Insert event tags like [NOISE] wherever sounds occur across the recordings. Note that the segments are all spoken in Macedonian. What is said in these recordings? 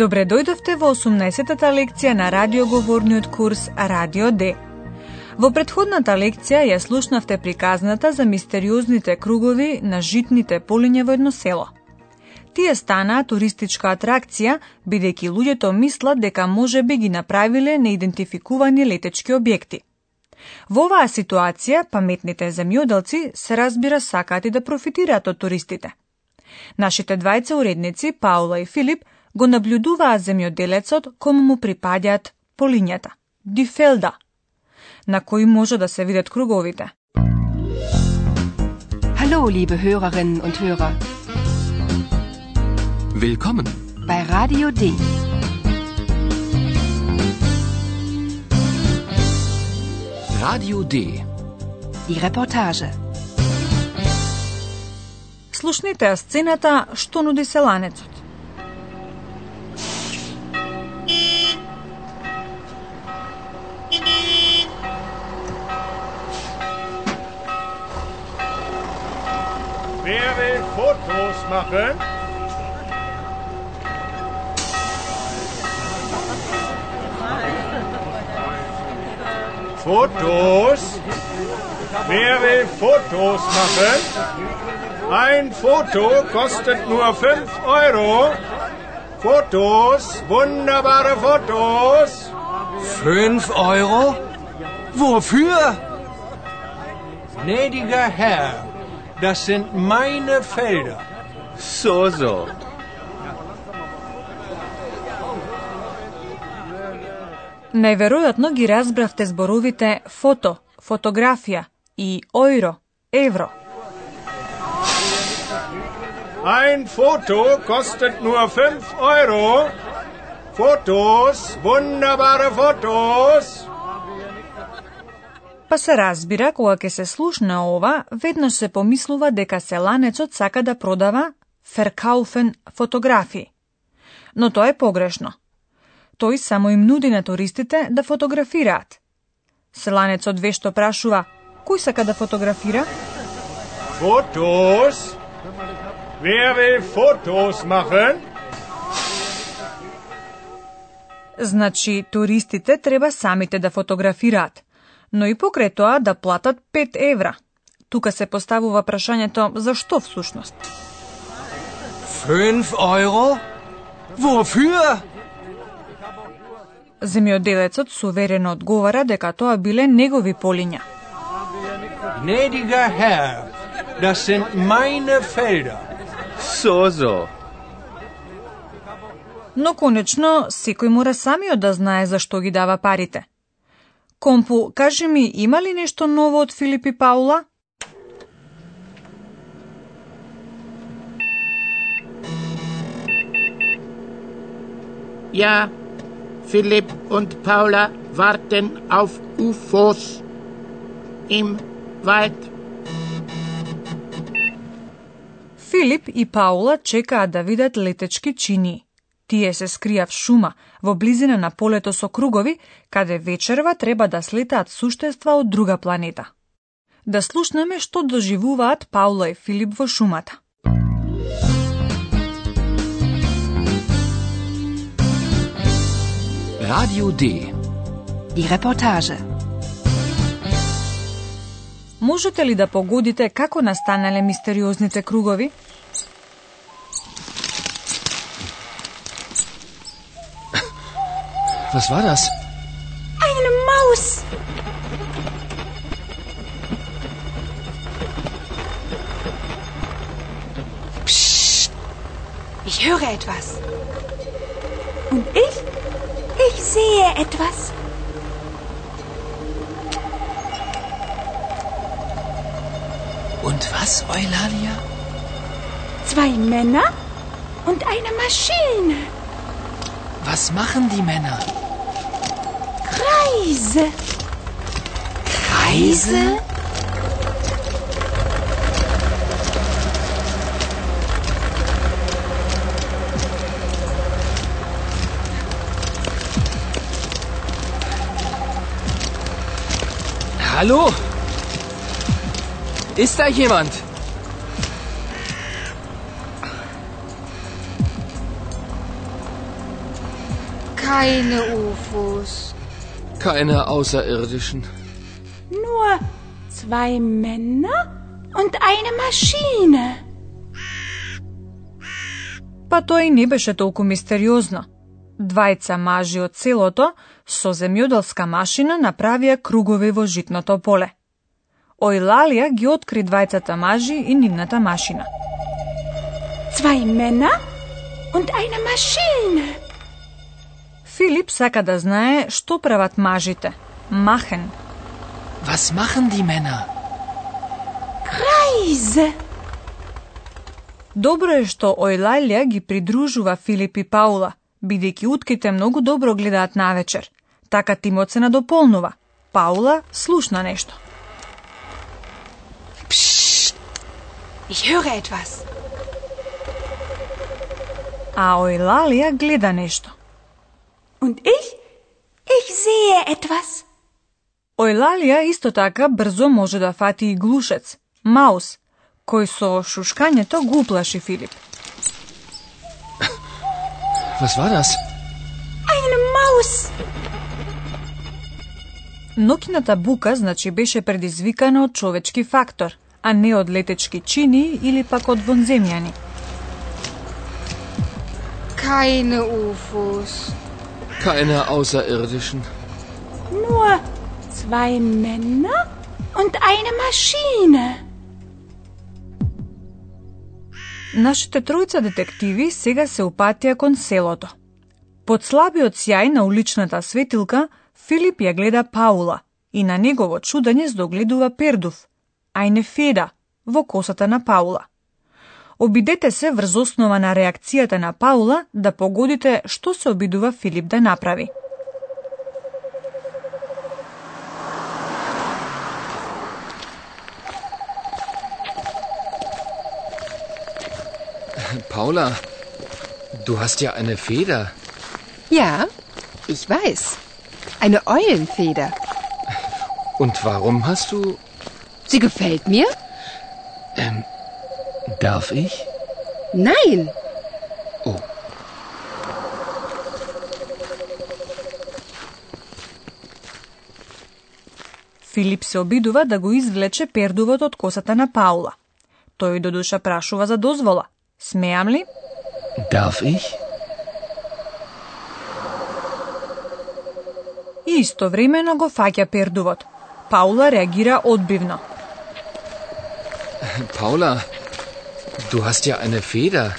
Добре дојдовте во 18-та лекција на радиоговорниот курс Радио Д. Во предходната лекција ја слушнавте приказната за мистериозните кругови на житните полиња во едно село. Тие станаа туристичка атракција, бидејќи луѓето мислат дека може би ги направиле неидентификувани летечки објекти. Во оваа ситуација, паметните земјоделци се разбира сакаат и да профитираат од туристите. Нашите двајца уредници, Паула и Филип, го наблюдуваа земјоделецот кому му припаѓаат полињата, дифелда, на кои може да се видат круговите. Hallo, liebe Hörerinnen und Hörer. Willkommen. Bei Radio D. Radio D. Die Reportage. Слушнете ја сцената што нуди селанецот. Fotos machen? Fotos? Wer will Fotos machen? Ein Foto kostet nur 5 Euro. Fotos, wunderbare Fotos. Fünf Euro? Wofür? Gnädiger Herr, das sind meine Felder. So. Најверојатно ги разбравте зборовите фото, фотографија и ојро, евро. Ein Foto kostet nur 5 Euro. Fotos, wunderbare Fotos. Па се разбира, кога ќе се слушна ова, веднаш се помислува дека селанецот сака да продава феркауфен фотографии. Но тоа е погрешно. Тој само им нуди на туристите да фотографираат. Селанецот вешто прашува, кој сака да фотографира? Fotos? Wer will Fotos machen? Значи, туристите треба самите да фотографираат, но и покрај тоа да платат 5 евра. Тука се поставува прашањето зашто всушност. Fünf Euro? Wofür? Земјоделецот суверено одговара дека тоа биле негови полиња. Gnädiger Herr, das sind meine Felder. So, so. Но конечно, секој мора самиот да знае зашто ги дава парите. Компу, кажи ми, има ли нешто ново од Филип и Паула? Ja, Philipp und Paula warten auf UFOs im Wald. Филип и Паула чекаат да видат летечки чини. Тие се скрија в шума, во близина на полето со кругови, каде вечерва треба да слетаат суштества од друга планета. Да слушнеме што доживуваат Паула и Филип во шумата. Radio D. Die Reportage. Можете ли да погодите како настанале мистериозните кругови? Was war das? Eine Maus! Psst. Ich höre etwas. Und ich? Ich sehe etwas. Und was, Eulalia? Zwei Männer und eine Maschine. Was machen die Männer? Krabbeln Kreise. Kreise? Hallo? Ist da jemand? Keine UFOs. Keine Außerirdischen. Nur zwei Männer und eine Maschine. Па тоа и не беше толку мистериозно. Двајца мажи од селото со земјоделска машина направија кругови во житното поле. Ојлалија ги откри двајцата мажи и нивната машина. Zwei Männer und eine Maschine. Филип сака да знае што прават мажите. Махен. Was machen die Männer? Kreise. Добро е што Ојлалија ги придружува Филип и Паула, бидејќи утките многу добро гледаат навечер. Така тимот се надополнува. Паула слушна нешто. Ich höre etwas. А Ојлалија гледа нешто. Und ich? Ich sehe etwas. Ојлалија исто така брзо може да фати и глушец, маус, кој со шушкањето го уплаши Филип. Was war das? Eine Maus. Ноќната бука значи беше предизвикана од човечки фактор, а не од летечки чини или пак од вонземјани. Keine UFOs. Keine Außerirdischen. Nur zwei Männer und eine Maschine. Нашите тројца детективи сега се упатија кон селото. Под слабиот сјај на уличната светилка, Филип ја гледа Паула и на негово чудење здогледува пердув, ајне феда, во косата на Паула. Обидете се врз основа на реакцијата на Паула да погодите што се обидува Филип да направи. [LAUGHS] Paula, du hast ja eine Feder. Ja, ich weiß. Eine Eulenfeder. Und warum hast du... Sie gefällt mir? Ähm, darf ich? Nein. Oh. Филип се обидува да го извлече пердувот од косата на Паула. Тој до душа прашува за дозвола. Смеам ли? Darf ich? И истовремено го фаќа пердувот. Паула реагира одбивно. Paula, du hast ja eine Feder.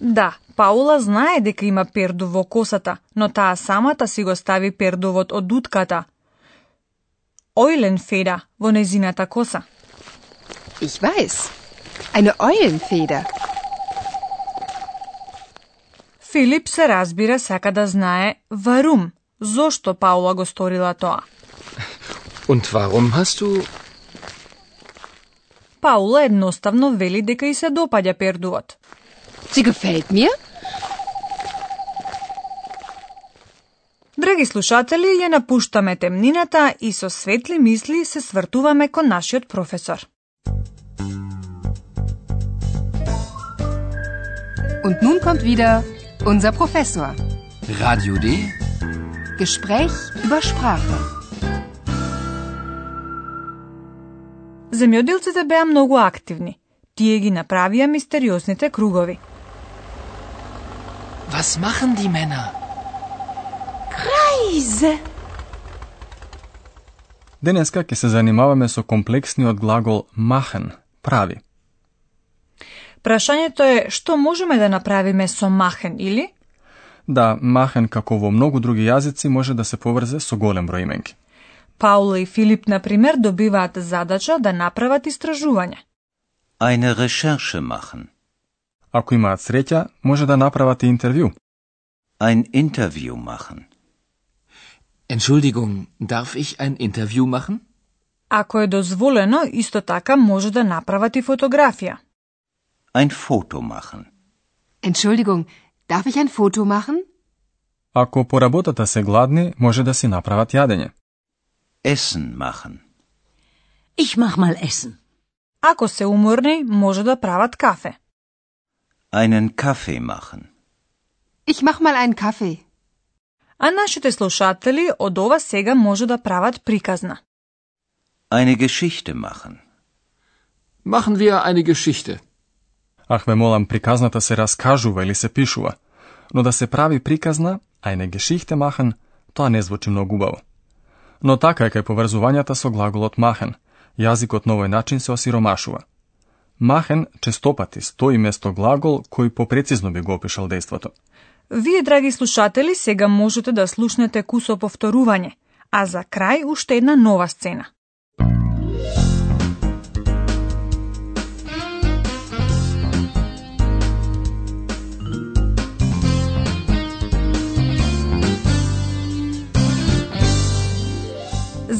Да, Паула знае дека има пердув во косата, но таа самата си го стави пердувот од утката. Ојлен феда во незината коса. Ich weiß. Eine Eulenfeder. Филип се разбира сака да знае варум, зошто Паула го сторила тоа. Und warum hast du... Паула едноставно вели дека и се допаѓа пердувот. Sie gefällt mir? Драги слушатели, ја напуштаме темнината и со светли мисли се свртуваме кон нашиот професор. Und nun kommt wieder unser Professor. Radio D? Gespräch über Sprache. Земјоделците беа многу активни. Тие ги направија мистериозните кругови. Was machen die Männer? Kreise. Денеска ќе се занимаваме со комплексниот глагол machen, прави. Прашањето е што можеме да направиме со махен или? Да, machen како во многу други јазици може да се поврзе со голем број именки. Паула и Филип, на пример, добиваат задача да направат истражување. Eine Recherche machen. Ако имаат среќа, може да направат и интервју. Ein Interview machen. Entschuldigung, darf ich ein Interview machen? Ако е дозволено, исто така може да направат и фотографија. Ein Foto machen. Entschuldigung, darf ich ein Foto machen? Ако по работата се гладни, може да си направат јадење. Essen machen. Ich mach mal Essen. Ако се уморни, може да прават кафе. Einen Kaffee machen. Ich mach mal einen Kaffee. А нашите слушатели од ова сега може да прават приказна. Eine Geschichte machen. Machen wir eine Geschichte. Ах ве молам, приказната се раскажува или се пишува, но да се прави приказна, а не гешихте махен, тоа не звучи многу убаво. Но така е кај поврзувањата со глаголот махен, јазикот на овој начин се осиромашува. Махен честопати стои место глагол кој попрецизно би го опишал дејството. Вие, драги слушатели, сега можете да слушнете кусо повторување, а за крај уште една нова сцена.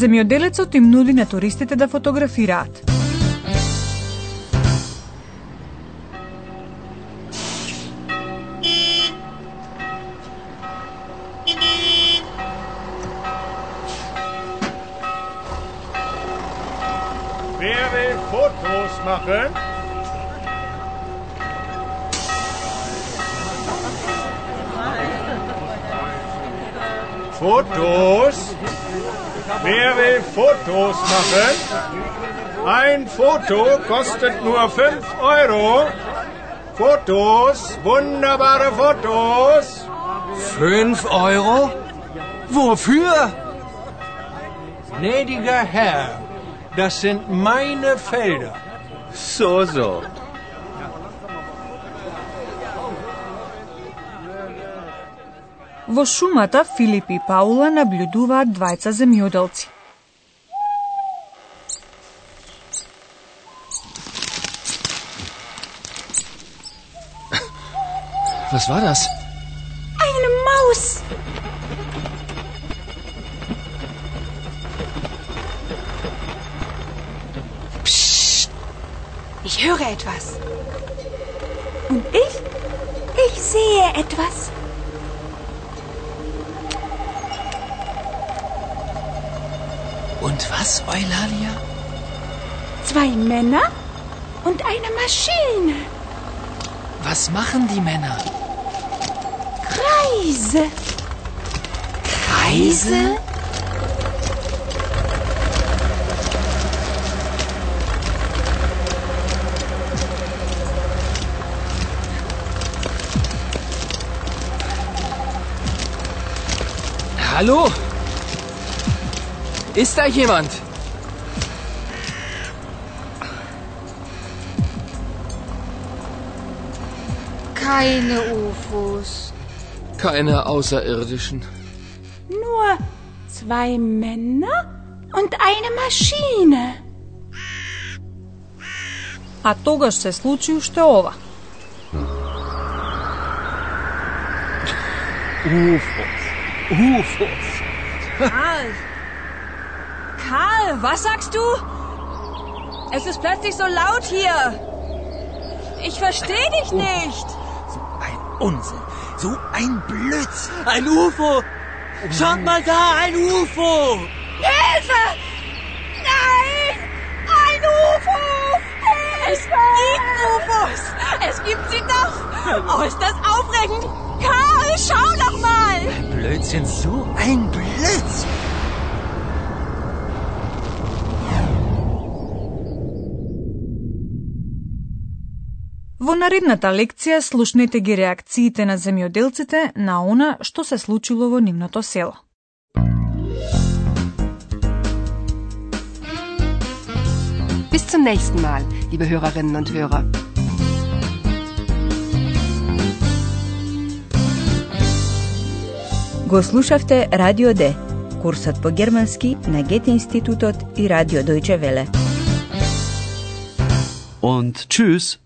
Земјоделецот им нуди на туристите да фотографираат. Wer will Fotos machen? Fotos? Wer will Fotos machen? Ein Foto kostet nur 5 Euro. Fotos, wunderbare Fotos. Fünf Euro? Wofür? Gnädiger Herr, das sind meine Felder. So, so. Во шумата Филип и Паула наблюдуваат двајца земјоделци. Was war das? Eine Maus. Psst. Ich höre etwas. Und ich? Ich sehe etwas. Und was, Eulalia? Zwei Männer und eine Maschine. Was machen die Männer? Kreise. Kreise? Hallo? Ist da jemand? Keine UFOs. Keine außerirdischen. Nur zwei Männer und eine Maschine. A toga se sluči ušte ova. Hm. UFOs. UFOs. Halt. Karl! Was sagst du? Es ist plötzlich so laut hier. Ich verstehe dich nicht. So ein Unsinn. So ein Blödsinn. Ein UFO. Schaut mal da, ein UFO. Hilfe! Nein! Ein UFO! Es gibt UFOs. Es gibt sie doch. Oh, ist das aufregend. Karl, schau doch mal. Blödsinn, so ein Blödsinn. Во наредната лекција слушнете ги реакциите на земјоделците на она што се случило во нивното село. Bis zum nächsten Mal, liebe Hörerinnen und Hörer. Го слушавте Радио Д, курсот по германски на Гете институтот и Радио Дојче Веле. Und tschüss.